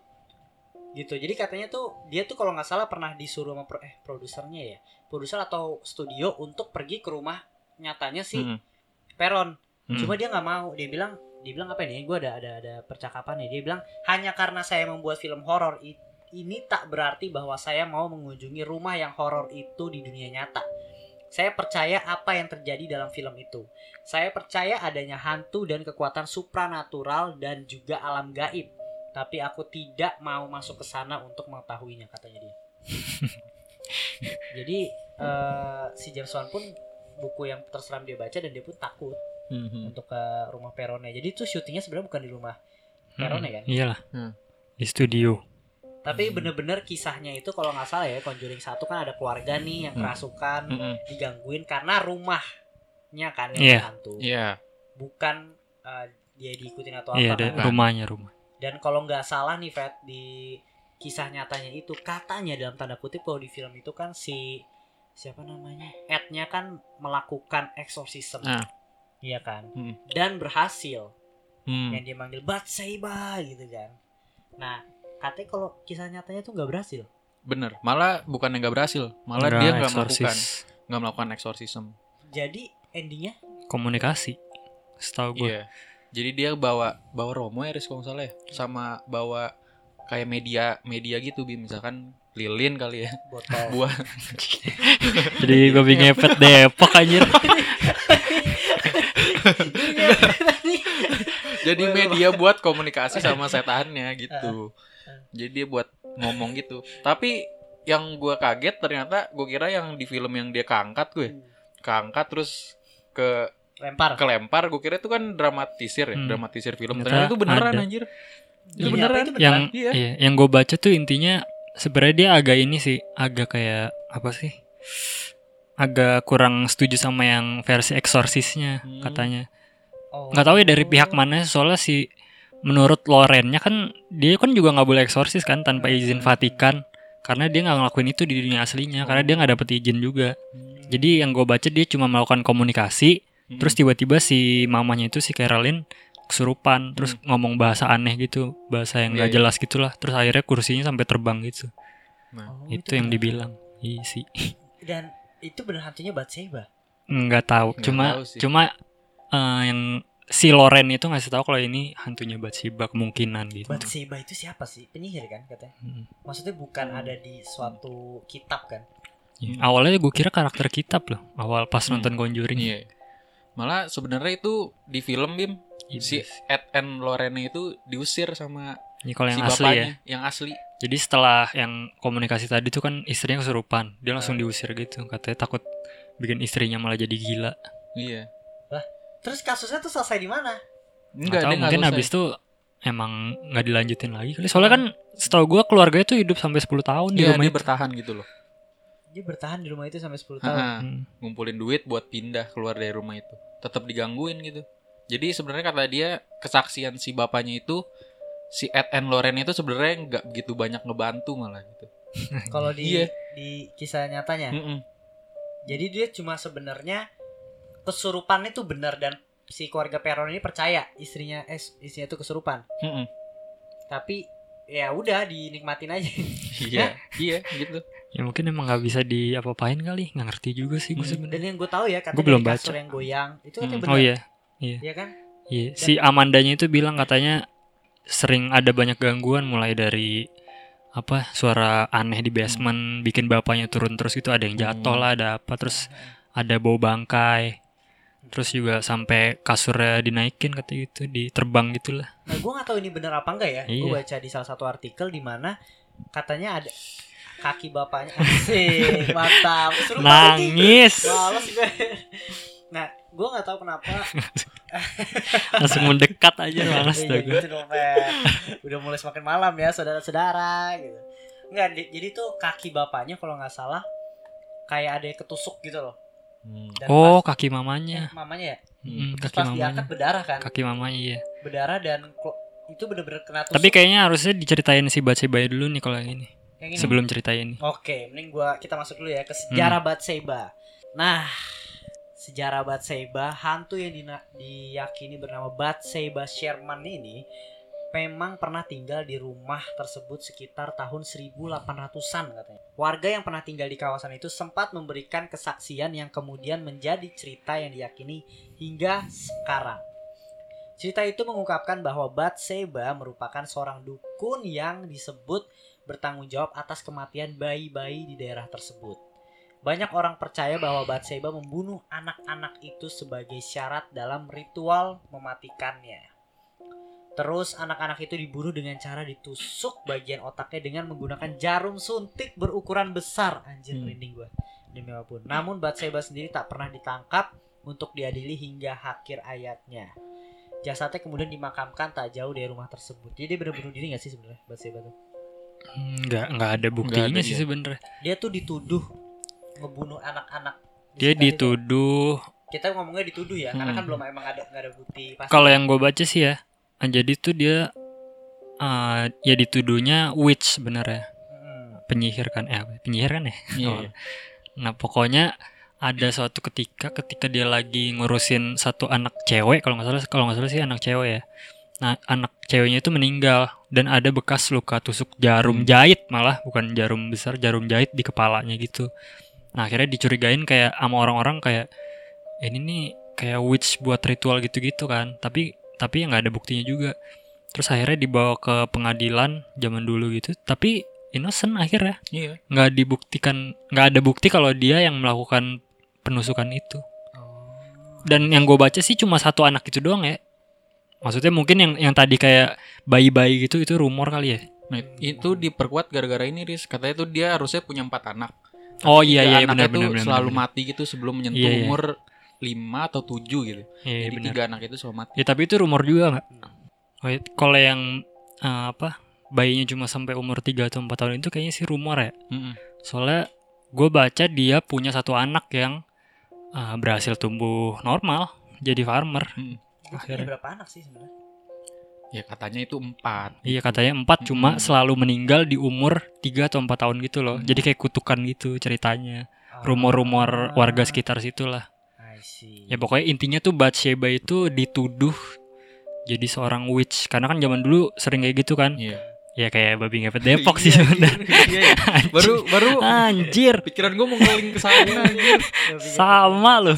gitu jadi katanya tuh dia tuh kalau nggak salah pernah disuruh sama pro- eh produsernya ya produser atau studio untuk pergi ke rumah nyatanya si Mm-mm. Peron Mm. cuma dia nggak mau. Dia bilang dia bilang apa nih gue ada ada ada percakapan nih dia bilang hanya karena saya membuat film horor ini tak berarti bahwa saya mau mengunjungi rumah yang horor itu di dunia nyata. Saya percaya apa yang terjadi dalam film itu. Saya percaya adanya hantu dan kekuatan supranatural dan juga alam gaib. Tapi aku tidak mau masuk ke sana untuk mengetahuinya katanya dia. Jadi eh, si James Wan pun buku yang terseram dia baca dan dia pun takut Mhm. untuk ke rumah Peronnya. Jadi itu syutingnya sebenarnya bukan di rumah Peron ya kan? iyalah Hmm. di studio Tapi bener-bener kisahnya itu kalau nggak salah ya Conjuring satu kan ada keluarga nih yang Hmm. kerasukan, Mm-mm. digangguin karena rumahnya kan yang Iya. hantu. Iya. Bukan eh, dia diikutin atau iya apa ada kan. rumahnya rumah Dan kalau nggak salah nih Fred di kisah nyatanya itu katanya dalam tanda kutip kalau di film itu kan si siapa namanya Ed-nya kan melakukan exorcism. Ah. Iya kan? Hmm. Dan berhasil. Hmm. yang dia manggil Batseba gitu kan. Nah, katanya kalau kisah nyatanya tuh nggak berhasil. Bener. Malah bukan yang nggak berhasil, malah Nggak dia nggak melakukan nggak melakukan exorcism. Jadi endingnya komunikasi setahu gue Iya. Jadi dia bawa bawa Romo ya, Riz, kalau nggak salah ya, sama bawa kayak media media gitu, bi misalkan lilin kali ya, botol. buah. jadi babi ngepet Depok anjir Jadi media buat komunikasi sama setannya gitu. Jadi dia buat ngomong gitu. Tapi yang gua kaget ternyata gue kira yang di film yang dia keangkat gue, keangkat terus ke Lempar. kelempar gue kira itu kan dramatisir ya Hmm. dramatisir film Ternyata ternyata itu beneran ada. anjir Iya, itu beneran itu yang Iya. iya, yang gue baca tuh intinya sebenarnya dia agak ini sih agak kayak apa sih agak kurang setuju sama yang versi eksorsisnya Hmm. katanya. Oh. nggak tahu ya dari pihak mana soalnya si menurut Lorennya kan dia kan juga nggak boleh eksorsis kan tanpa izin Vatikan. Karena dia nggak ngelakuin itu di dunia aslinya karena dia nggak dapet izin juga. Jadi yang gue baca dia cuma melakukan komunikasi Hmm. terus tiba-tiba si mamanya itu si Carolyn kesurupan terus ngomong bahasa aneh gitu bahasa yang Iya, nggak iya. jelas gitulah. Terus akhirnya kursinya sampai terbang gitu. Oh, itu yang beneran. dibilang. Iya sih. Dan itu bener hantunya Batseba. nggak tahu Nggak cuma tahu sih. cuma eh, yang si Loren itu ngasih tahu kalau ini hantunya Bathsheba kemungkinan gitu Batseba itu siapa sih? Penyihir kan katanya. Hmm. Maksudnya bukan ada di suatu kitab kan? Iya. awalnya gue kira karakter kitab loh awal pas Hmm. nonton Conjuring iya malah sebenarnya itu di film bim si Ed and Lorena itu diusir sama Ini kalau si yang asli bapaknya ya yang asli jadi setelah yang komunikasi tadi tuh kan istrinya kesurupan dia langsung Hmm. diusir gitu katanya takut bikin istrinya malah jadi gila iya Terus kasusnya tuh selesai di mana? Nggak enggak nggak mungkin selesai. habis itu emang nggak dilanjutin lagi kali. Soalnya kan setahu gua keluarganya tuh hidup sampai 10 tahun di Iya rumah dia itu. bertahan gitu loh. Dia bertahan di rumah itu sampai 10 tahun. Ha-ha. Hmm. Ngumpulin duit buat pindah keluar dari rumah itu. Tetap digangguin gitu. Jadi sebenarnya kata dia kesaksian si bapaknya itu si Ed and Loren itu sebenarnya nggak begitu banyak ngebantu malah gitu. Kalau di Iya. di kisah nyatanya. Mm-mm. Jadi dia cuma sebenarnya kesurupan itu benar dan si keluarga Peron ini percaya istrinya eh istrinya itu kesurupan. Mm-mm. Tapi ya udah dinikmatin aja. Iya, iya gitu. Ya mungkin emang nggak bisa diapa-apain kali, nggak ngerti juga sih gue Hmm. sebenarnya. Dan yang gue tahu ya katanya Gua belum baca. yang goyang itu katanya Hmm. benar. Oh iya, Iya kan? iya. Si Amandanya itu bilang katanya sering ada banyak gangguan mulai dari apa suara aneh di basement bikin bapaknya turun terus gitu ada yang jatuh Hmm. lah ada apa terus ada bau bangkai terus juga sampai kasurnya dinaikin katanya gitu diterbang gitulah Nah, gue nggak tahu ini benar apa enggak ya. Gue Iya. baca di salah satu artikel di mana katanya ada kaki bapaknya. Kesurupan lagi. nangis gue. Nah, gue nggak tahu kenapa. langsung mendekat aja malas Iya dah gue gitu dong. Udah mulai semakin malam ya, saudara-saudara gitu. Enggak, di- jadi tuh kaki bapaknya kalau nggak salah kayak ada yang ketusuk gitu loh. Dan oh pas- kaki mamanya eh, mamanya ya. Mm, Terus kaki pas mamanya diangkat berdarah kan. kaki mamanya iya Berdarah dan itu bener-bener kena tusuk. tapi kayaknya harusnya diceritain si Batseba dulu nih kalau yang ini Yang ini. sebelum ceritain Oke, mending gua kita masuk dulu ya ke sejarah Hmm. Batseba. Nah, sejarah Batseba, hantu yang diyakini bernama Batseba Sherman ini memang pernah tinggal di rumah tersebut sekitar tahun 1800-an katanya. Warga yang pernah tinggal di kawasan itu sempat memberikan kesaksian yang kemudian menjadi cerita yang diyakini hingga sekarang. Cerita itu mengungkapkan bahwa Batseba merupakan seorang dukun yang disebut bertanggung jawab atas kematian bayi-bayi di daerah tersebut. Banyak orang percaya bahwa Batseba membunuh anak-anak itu sebagai syarat dalam ritual mematikannya. Terus anak-anak itu dibunuh dengan cara ditusuk bagian otaknya dengan menggunakan jarum suntik berukuran besar. Anjir Hmm. merinding gua. Demi apa pun. Namun Batseba sendiri tak pernah ditangkap untuk diadili hingga akhir ayatnya. Jasadnya kemudian dimakamkan tak jauh dari rumah tersebut. Jadi dia benar bunuh diri gak sih sebenarnya Batseba tuh? nggak nggak ada buktinya sih sebenarnya Dia tuh dituduh ngebunuh anak-anak. di dia itu. dituduh Kita ngomongnya dituduh ya, karena kan Hmm. belum emang ada nggak ada bukti kalau yang gue baca sih ya ah, jadi tuh dia ah, ya dituduhnya witch sebenarnya Hmm. penyihir kan eh penyihir kan ya Iya, Oh. iya. nah pokoknya ada suatu ketika ketika dia lagi ngurusin satu anak cewek kalau nggak salah kalau nggak salah sih anak cewek ya nah anak ceweknya itu meninggal dan ada bekas luka tusuk jarum Hmm. jahit malah bukan jarum besar jarum jahit di kepalanya gitu nah akhirnya dicurigain kayak sama orang-orang kayak ini nih kayak witch buat ritual gitu-gitu kan tapi tapi nggak ada buktinya juga terus akhirnya dibawa ke pengadilan zaman dulu gitu tapi innocent akhirnya Iya. nggak dibuktikan nggak ada bukti kalau dia yang melakukan penusukan itu Oh. dan yang gue baca sih cuma satu anak itu doang ya maksudnya mungkin yang yang tadi kayak bayi-bayi gitu itu rumor kali ya Nah, itu diperkuat gara-gara ini, Riz. Katanya tuh dia harusnya punya empat anak. Oh iya iya benar tuh benar benar selalu benar. mati gitu sebelum menyentuh Iya, iya. umur 5 atau 7 gitu. Iya, iya, Jadi benar. tiga anak itu selalu mati. ya tapi itu rumor juga nggak oh, iya. kalau yang eh, apa bayinya cuma sampai umur 3 atau 4 tahun itu kayaknya sih rumor ya Mm-mm. soalnya gue baca dia punya satu anak yang eh, berhasil tumbuh normal jadi farmer Mm. Dia punya Akhirnya. berapa anak sih sebenarnya? Ya katanya itu empat. Iya katanya empat cuma Mm-mm. selalu meninggal di umur 3 atau 4 tahun gitu loh. Mm. Jadi kayak kutukan gitu ceritanya. Ah. Rumor-rumor warga sekitar situ lah. I see. Ya pokoknya intinya tuh Bathsheba itu dituduh jadi seorang witch karena kan zaman dulu sering kayak gitu kan. Iya. Ya kayak babi ngepet Depok sih Iya, sebenarnya. iya, iya. Baru baru Anjir, pikiran gue mau ngeling ke sana anjir. sama loh.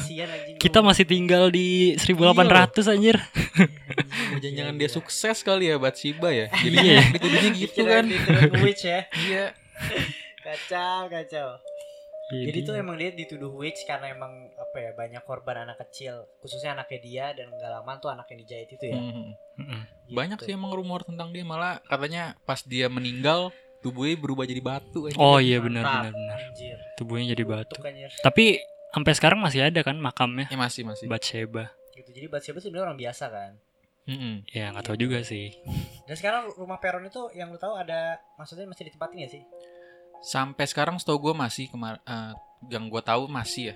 Kita masih tinggal di 1800 anjir. Jangan-jangan dia sukses kali ya Batsiba ya. Jadi Iya. dituduhnya gitu Pikiran kan. ya. Iya. Kacau, kacau. Jadi tuh emang dia dituduh witch karena emang apa ya banyak korban anak kecil, khususnya anaknya dia dan gak lama tuh anak yang dijahit itu ya. Mhm. Mm-mm. Gitu. Banyak sih emang rumor tentang dia malah katanya pas dia meninggal tubuhnya berubah jadi batu anjir. Oh iya benar benar benar. Anjir. Tubuhnya jadi batu. Tuh. Tapi sampai sekarang masih ada kan makamnya Ya masih masih. Bathsheba. Gitu. Jadi Bathsheba sebenarnya orang biasa kan. Mm-mm. Ya nggak tahu juga sih. Dan sekarang rumah Peron itu yang lu tahu ada maksudnya masih ditempatin ya sih? Sampai sekarang setahu gue masih kemar eh, yang gue tahu masih ya.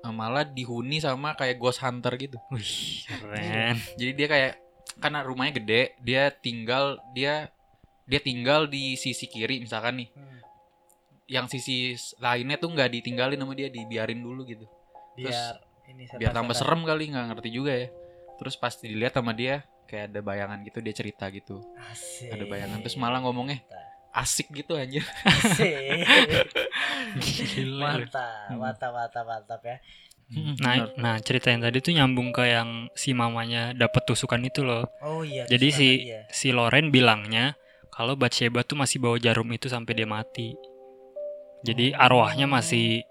Eh, malah dihuni sama kayak ghost hunter gitu. Wih, keren. Jadi dia kayak karena rumahnya gede, dia tinggal dia dia tinggal di sisi kiri misalkan nih. Hmm. Yang sisi lainnya tuh nggak ditinggalin sama dia, dibiarin dulu gitu. Biar ini Biar tambah serem kali nggak ngerti juga ya. Terus pas dilihat sama dia kayak ada bayangan gitu dia cerita gitu. Asik. Ada bayangan terus malah ngomongnya asik gitu anjir. Asik. Gila. lu. mantap, Hmm. mantap, mantap, mantap ya. Nah, Bener. nah cerita yang tadi tuh nyambung ke yang si mamanya dapat tusukan itu loh. Oh iya. Jadi si tadi ya. si Loren bilangnya kalau Bathsheba tuh masih bawa jarum itu sampai dia mati. Jadi Oh. arwahnya masih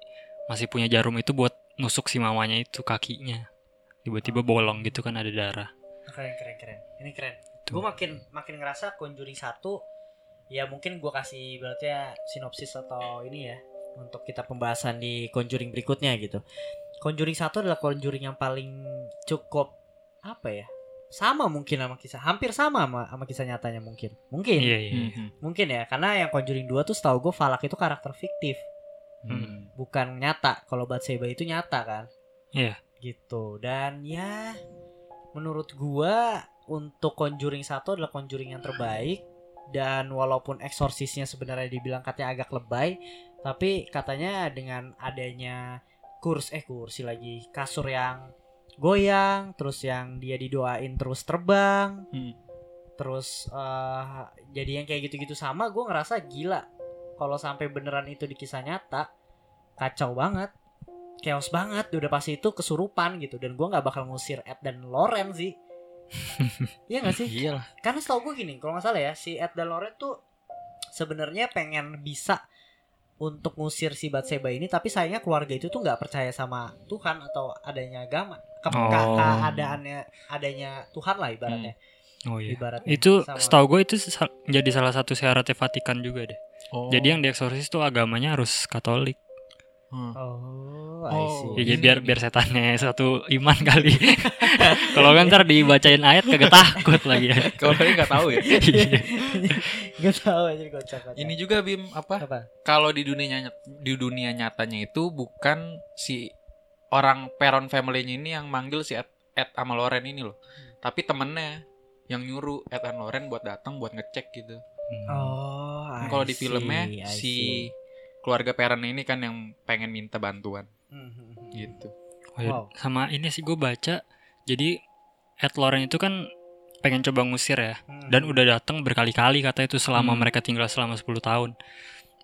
masih punya jarum itu buat nusuk si mamanya itu kakinya. Tiba-tiba bolong gitu kan ada darah. keren, keren, keren. Ini keren. Gue makin makin ngerasa Conjuring satu ya mungkin gue kasih berarti ya sinopsis atau ini ya untuk kita pembahasan di Conjuring berikutnya gitu. Conjuring satu adalah Conjuring yang paling cukup apa ya? Sama mungkin sama kisah, hampir sama sama, sama kisah nyatanya mungkin. Mungkin. Iya, iya. iya. Mhm. Mungkin ya, karena yang Conjuring 2 tuh setahu gue Falak itu karakter fiktif, Hmm. bukan nyata. Kalau Bathsheba itu nyata kan. Iya. Gitu. Dan ya menurut gua untuk Conjuring 1 adalah Conjuring yang terbaik dan walaupun eksorsisnya sebenarnya dibilang katanya agak lebay, tapi katanya dengan adanya kurs eh kursi lagi kasur yang goyang, terus yang dia didoain terus terbang, Hmm. terus eh, jadi yang kayak gitu-gitu sama gue ngerasa gila. Kalau sampai beneran itu di kisah nyata kacau banget chaos banget udah pasti itu kesurupan gitu. Dan gue nggak bakal ngusir Ed dan Loren sih Iya gak sih Iya lah. karena setahu gue gini kalau nggak salah ya si Ed dan Loren tuh sebenarnya pengen bisa untuk ngusir si Batseba ini tapi sayangnya keluarga itu tuh nggak percaya sama Tuhan atau adanya agama ke, Oh. keadaannya adanya Tuhan lah ibaratnya Oh iya. ibaratnya Itu Sama- setahu gue itu jadi salah satu syaratnya Vatikan juga deh. Oh. Jadi yang dieksorsis tuh agamanya harus Katolik. Hmm. Oh, Oh. I see. Ya, Ini- biar biar setannya satu iman kali. Kalau kan ntar dibacain ayat kagak takut lagi. Kalau kalian nggak tahu ya. Gak tahu aja kocak. Ini juga Bim apa? apa? Kalau di dunia di dunia nyatanya itu bukan si orang Peron family-nya ini yang manggil si Ed, Ed sama Loren ini loh. Tapi temennya yang nyuruh Ed dan Loren buat datang buat ngecek gitu. Hmm. Oh, Kalau di see, filmnya I si see. Keluarga Peron ini kan yang pengen minta bantuan Hmm, hmm, hmm. gitu. Oh. Wow. Sama ini sih gue baca. Jadi Ed Loren itu kan pengen coba ngusir ya. Hmm. Dan udah datang berkali-kali kata itu selama Hmm. mereka tinggal selama 10 tahun.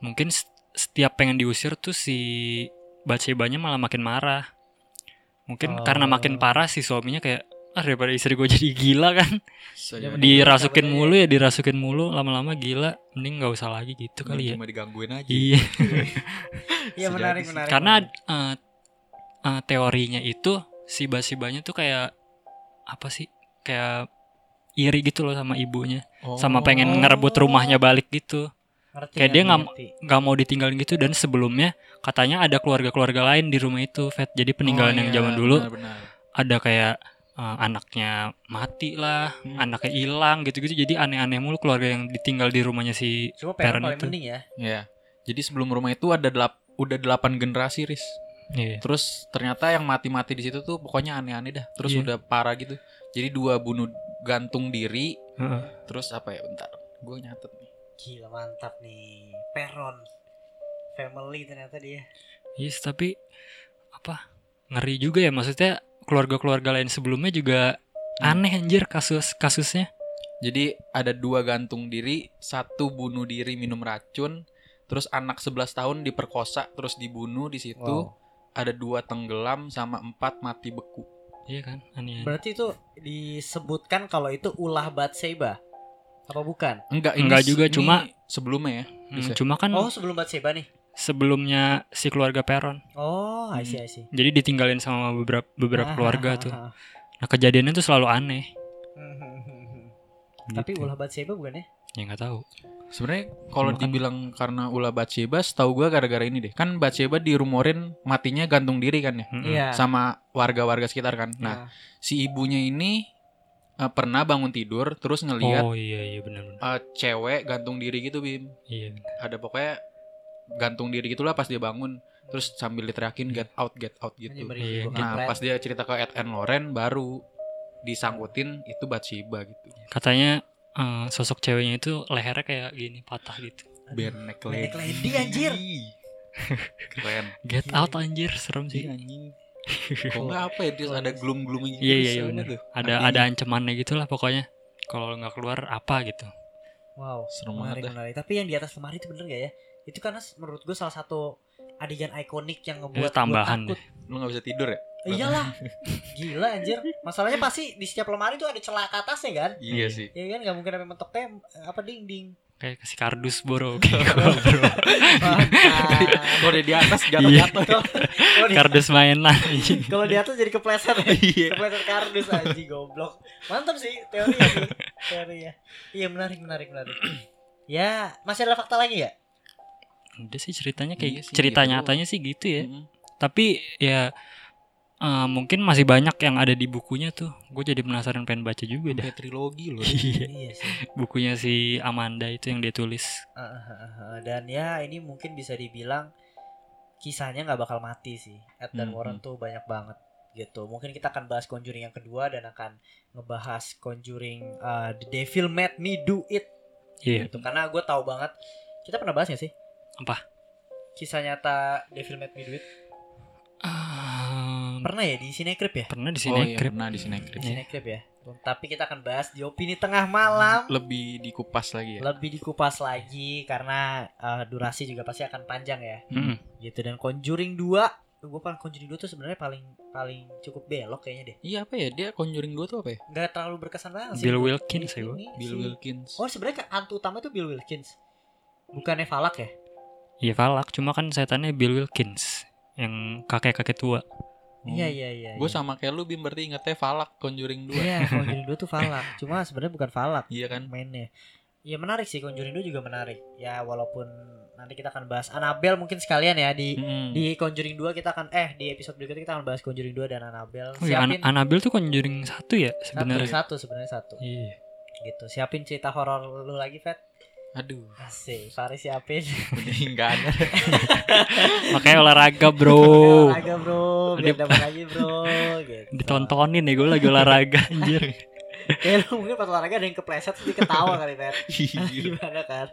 Mungkin setiap pengen diusir tuh si Batsebanya malah makin marah. Mungkin Oh. karena makin parah si suaminya kayak ah daripada istri gue jadi gila kan. So, Ya, jadi mending dirasukin mulu ya dirasukin mulu lama-lama gila mending nggak usah lagi gitu kali ya. cuma digangguin aja. iya. Iya menarik menarik. karena eh, eh, teorinya itu si basibanya tuh kayak apa sih kayak iri gitu loh sama ibunya. Oh. sama pengen ngerebut rumahnya balik gitu. Ngerti, kayak dia nggak nggak mau ditinggalin gitu dan sebelumnya katanya ada keluarga-keluarga lain di rumah itu Fat jadi peninggalan Oh, yang iya, zaman dulu benar-benar. ada kayak eh, anaknya mati lah Hmm. anaknya hilang gitu-gitu jadi aneh-aneh mulu keluarga yang ditinggal di rumahnya si Cuma Peron paling itu. mending ya. Ya. Jadi sebelum rumah itu ada delap udah delapan generasi ris. Iya. Terus ternyata yang mati-mati di situ tuh pokoknya aneh-aneh dah. Terus Iya. udah parah gitu. Jadi dua bunuh gantung diri. Heeh. Terus apa ya? Bentar. Gue nyatet nih. Gila mantap nih. Peron. Family ternyata dia. Yes, tapi apa ngeri juga ya maksudnya keluarga-keluarga lain sebelumnya juga Hmm. aneh anjir kasus kasusnya. Jadi ada dua gantung diri, satu bunuh diri minum racun, terus anak 11 tahun diperkosa terus dibunuh di situ. Wow. Ada dua tenggelam sama empat mati beku. Iya kan aneh. Berarti itu disebutkan kalau itu ulah Batseba. Apa bukan? Enggak, ini Enggak juga, cuma- sebelumnya ya. Hmm, cuma kan Oh, sebelum Batseba nih. Sebelumnya si keluarga Peron. Oh, I Hmm. see, I see. Jadi ditinggalin sama beberapa beberapa Ah, keluarga ah, tuh. ah, ah. Nah kejadiannya tuh selalu aneh. Hmm, hmm, hmm, hmm. Tapi Gitu. ulah Batseba bukan ya? ya nggak tahu. Sebenarnya kalau kan- dibilang karena ulah Bathsheba, tahu gua gara-gara ini deh. Kan Bathsheba dirumorin matinya gantung diri kan ya. Mm-mm. Iya. Sama warga-warga sekitar kan. Nah, Nah, si ibunya ini eh, pernah bangun tidur terus ngelihat Oh iya iya benar-benar. eh, cewek gantung diri gitu bim Iya. benar. ada pokoknya gantung diri gitulah pas dia bangun terus sambil diteriakin get out get out gitu Iya, nah pas dia cerita ke Ed and Loren baru disangkutin itu Bathsheba gitu Katanya eh, sosok ceweknya itu lehernya kayak gini patah gitu. neck lady lady, anjir. keren Get out anjir serem sih. Iya, anjing kok nggak apa ya dia ada gloom glooming Iya iya iya benar. Ada Artinya. ada ancamannya gitulah pokoknya. Kalau nggak keluar apa gitu. Wow, Serem banget. Tapi yang di atas lemari itu bener gak ya? Itu karena menurut gue salah satu adegan ikonik yang ngebuat Itu gua tambahan takut. lu nggak bisa tidur ya Iyalah, gila anjir. Masalahnya pasti di setiap lemari tuh ada celah ke atasnya kan? iya sih Ya kan nggak mungkin sampai mentok tem apa dinding. Kayak kasih kardus boro kayak bro. Mantap. kalau udah di atas jatuh Iya. jatuh Kalau di- kardus mainan. Kalau di atas jadi kepleset ya. iya Kepleset kardus aja goblok. Mantap sih teorinya sih. Teorinya. Iya menarik menarik menarik. ya, masih ada fakta lagi ya? Udah sih ceritanya kayak Iya sih, cerita gitu. nyatanya sih gitu ya. Mm. Tapi ya eh, mungkin masih banyak yang ada di bukunya tuh. Gue jadi penasaran pengen baca juga dah. Sampai trilogi loh Iya. Iya sih. Bukunya si Amanda itu yang dia tulis. Dan ya ini mungkin bisa dibilang kisahnya nggak bakal mati sih. Ed dan Hmm, Warren tuh banyak banget gitu. Mungkin kita akan bahas Conjuring yang kedua dan akan ngebahas Conjuring uh, The Devil Made Me Do It Iya. gitu. Karena gue tahu banget. Kita pernah bahas gak sih? Apa? Kisah nyata Devil Made Me Do It. Ah, Pernah ya di Cinecrip ya? pernah di oh sini iya pernah di sini Di Cinecrip ya. Tapi kita akan bahas di opini tengah malam. lebih dikupas lagi ya Lebih dikupas lagi karena uh, durasi juga pasti akan panjang ya. gitu dan Conjuring 2 gue paling Conjuring 2 tuh sebenarnya paling paling cukup belok kayaknya deh iya apa ya dia Conjuring 2 tuh apa ya nggak terlalu berkesan banget sih Bill Wilkins ini- ya, gua. ini Bill si- Wilkins oh sebenarnya kan hantu utama itu Bill Wilkins bukannya Falak ya Iya Falak, cuma kan setannya Bill Wilkins yang kakek-kakek tua. iya iya iya gue iya. Hmm. sama kayak lu Bim berarti ingetnya Falak Conjuring 2 iya Conjuring 2 tuh Falak cuma sebenarnya bukan Falak iya kan mainnya Iya menarik sih Conjuring 2 juga menarik ya walaupun nanti kita akan bahas Annabelle mungkin sekalian ya di Mm-mm. di Conjuring 2 kita akan eh di episode berikutnya kita akan bahas Conjuring 2 dan Annabelle Oh ya, An siapin Annabelle tuh Conjuring satu ya satu sebenarnya. satu sebenarnya satu Iya. gitu siapin cerita horor lu lagi Fet aduh Asik, Faris siapin. nggak ada Makanya olahraga bro. olahraga bro, biar dapat lagi bro. Gitu. Ditontonin ya gue lagi olahraga anjir. Kayak lu mungkin pas olahraga ada yang kepleset terus ketawa kali Fet. Iya. Gimana kan?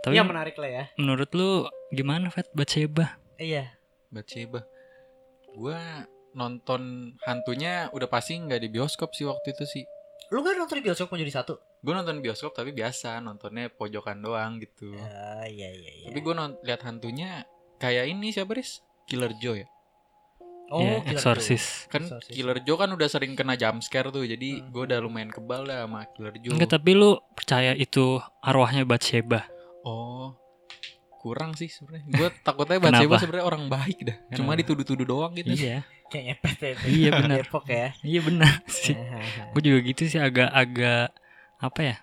Tapi Iya menarik lah ya. menurut lu gimana Fat Bathsheba? Iya. Bathsheba gue nonton hantunya udah pasti nggak di bioskop sih waktu itu sih Lu kan nonton di bioskop mau jadi satu? gue nonton bioskop tapi biasa nontonnya pojokan doang gitu Ah, iya iya iya. tapi gue lihat hantunya kayak ini siapa Riz Killer Joe ya oh, ya, Killer Exorcist. kan Exorcist. Killer Joe kan udah sering kena jump scare tuh jadi Hmm. gue udah lumayan kebal dah sama Killer Joe Enggak, tapi lu percaya itu arwahnya Bathsheba? oh kurang sih sebenarnya gue takutnya Kenapa? sebenarnya orang baik dah cuma Kenapa? dituduh-tuduh doang gitu Iya. Kayak ngepet ya. itu. Iya, benar. Depok ya. Iya benar sih. Gue juga gitu sih agak-agak apa ya?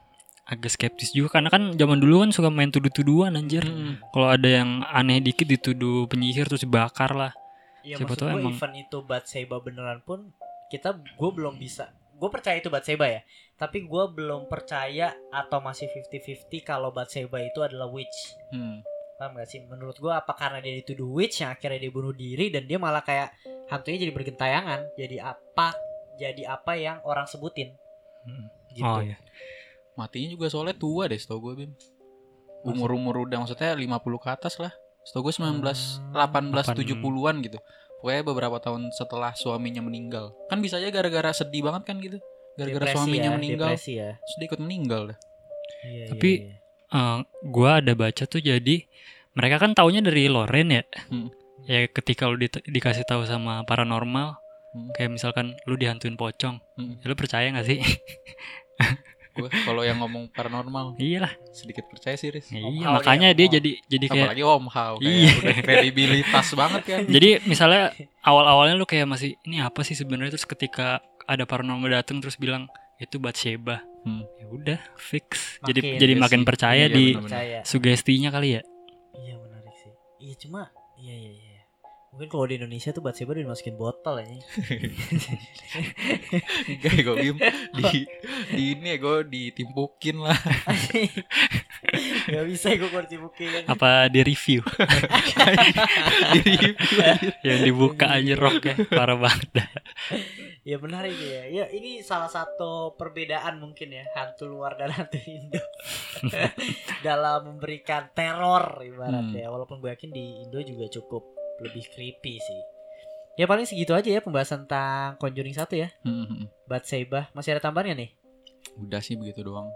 Agak skeptis juga karena kan zaman dulu kan suka main tuduh-tuduhan anjir. Mm. Kalau ada yang aneh dikit dituduh penyihir terus dibakar lah. Iya Siapa maksud tahu gue emang- event itu Batseba beneran pun kita gue belum bisa gue percaya itu Batseba ya tapi gue belum percaya atau masih 50-50 kalau Batseba itu adalah witch Hmm. Paham gak sih? Menurut gue apa karena dia dituduh witch yang akhirnya dia bunuh diri dan dia malah kayak hantunya jadi bergentayangan. Jadi apa jadi apa yang orang sebutin. Hmm. gitu. Oh iya. matinya juga soalnya tua deh setahu gue Bim. Umur-umur udah maksudnya 50 ke atas lah. Setahu gue 19 Hmm, 18 70-an gitu. Pokoknya beberapa tahun setelah suaminya meninggal. Kan bisa aja gara-gara sedih banget kan gitu. Gara-gara suaminya ya, meninggal. depresi ya. Terus dia ikut meninggal dah. Iya, Tapi- iya, iya. Eh, gua ada baca tuh jadi mereka kan taunya dari Loren ya. Hmm. Ya ketika lu di- dikasih tahu sama paranormal, Hmm. kayak misalkan lu dihantuin pocong, Hmm. ya lu percaya gak sih? gue kalau yang ngomong paranormal Iyalah. sedikit percaya sih Riz Iya, Hao makanya ya, dia Om. jadi jadi kayak apalagi Om Hao kayak Iya. udah kredibilitas banget kan jadi misalnya awal-awalnya lu kayak masih ini apa sih sebenarnya terus ketika ada paranormal datang terus bilang itu Bathsheba. Hmm. Ya udah, fix. jadi Makin. jadi Iya makin sih. percaya Iya, di percaya sugestinya kali ya. Iya menarik sih. Iya cuma iya iya iya. Mungkin kalau di Indonesia tuh Batseba udah dimasukin botol ya. Enggak gue bim di di ini ya gue ditimpukin lah. Gak bisa gue kalau dibukin. Apa di review? di review yang dibuka aja roknya parah banget. Ya benar itu ya. Ya ini salah satu perbedaan mungkin ya hantu luar dan hantu Indo dalam memberikan teror ibaratnya. Walaupun gue yakin di Indo juga cukup lebih creepy sih. Ya paling segitu aja ya pembahasan tentang Conjuring 1 ya. Hmm, hmm, hmm. Batseba masih ada tambahannya nih? Udah sih begitu doang.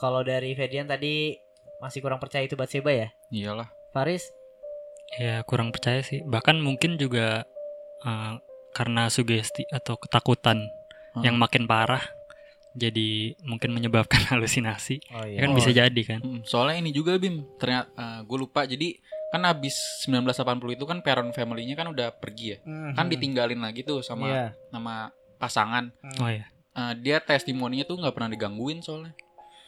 Kalau dari Ferdian tadi masih kurang percaya itu Batseba ya? Iyalah. Faris? Ya kurang percaya sih. Bahkan mungkin juga eh, karena sugesti atau ketakutan Hmm. yang makin parah jadi mungkin menyebabkan halusinasi. Oh Ya kan Oh, bisa iya. jadi kan. Hmm, soalnya ini juga Bim, ternyata gue lupa. Jadi kan habis 1980 itu kan Peron family-nya kan udah pergi ya. Kan ditinggalin lagi tuh sama Iya. sama pasangan. Oh ya. Eh, dia testimoninya tuh nggak pernah digangguin soalnya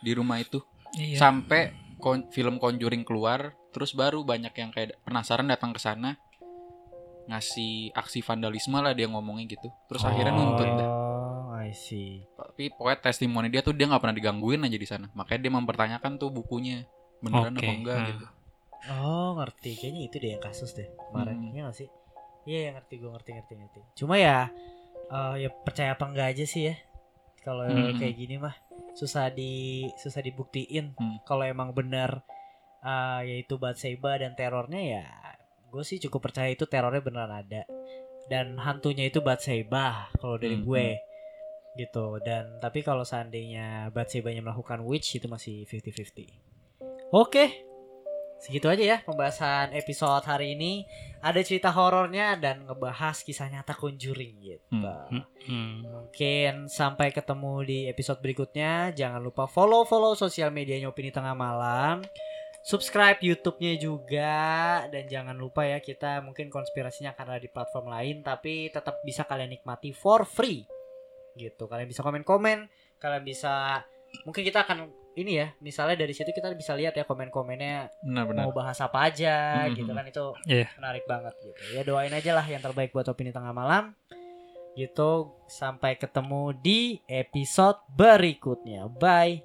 di rumah itu. Iya. Sampai kon- film Conjuring keluar, terus baru banyak yang kayak penasaran datang ke sana ngasih aksi vandalisme lah dia ngomongnya gitu. Terus akhirnya Oh. nuntut dah. Oh, I see. Tapi pokoknya testimoni dia tuh dia nggak pernah digangguin aja di sana. Makanya dia mempertanyakan tuh bukunya beneran Oke, apa enggak nah. gitu. Oh, ngerti. Kayaknya itu deh yang kasus deh kemarin. Hmm. Iya gak sih? Iya, ya, ngerti gue ngerti ngerti ngerti. Cuma ya eh, ya percaya apa enggak aja sih ya. Kalau Hmm. kayak gini mah susah di susah dibuktiin. Hmm. Kalau emang benar eh, yaitu Batseba dan terornya ya gue sih cukup percaya itu terornya beneran ada. Dan hantunya itu Batseba kalau dari Hmm, gue. Gitu. Dan tapi kalau seandainya Batsebanya melakukan witch itu masih 50-50. Oke. Segitu aja ya pembahasan episode hari ini. Ada cerita horornya dan ngebahas kisah nyata Conjuring gitu. Hmm. Hmm. Mungkin sampai ketemu di episode berikutnya. Jangan lupa follow-follow sosial medianya Opini Tengah Malam. Subscribe YouTube-nya juga dan jangan lupa ya kita mungkin konspirasinya akan ada di platform lain tapi tetap bisa kalian nikmati for free. Gitu. Kalian bisa komen-komen, kalian bisa mungkin kita akan ini ya, misalnya dari situ kita bisa lihat ya komen-komennya Benar-benar. mau bahas apa aja Mhm. gitu kan itu Iya. menarik banget gitu ya doain aja lah yang terbaik buat opini tengah malam gitu sampai ketemu di episode berikutnya bye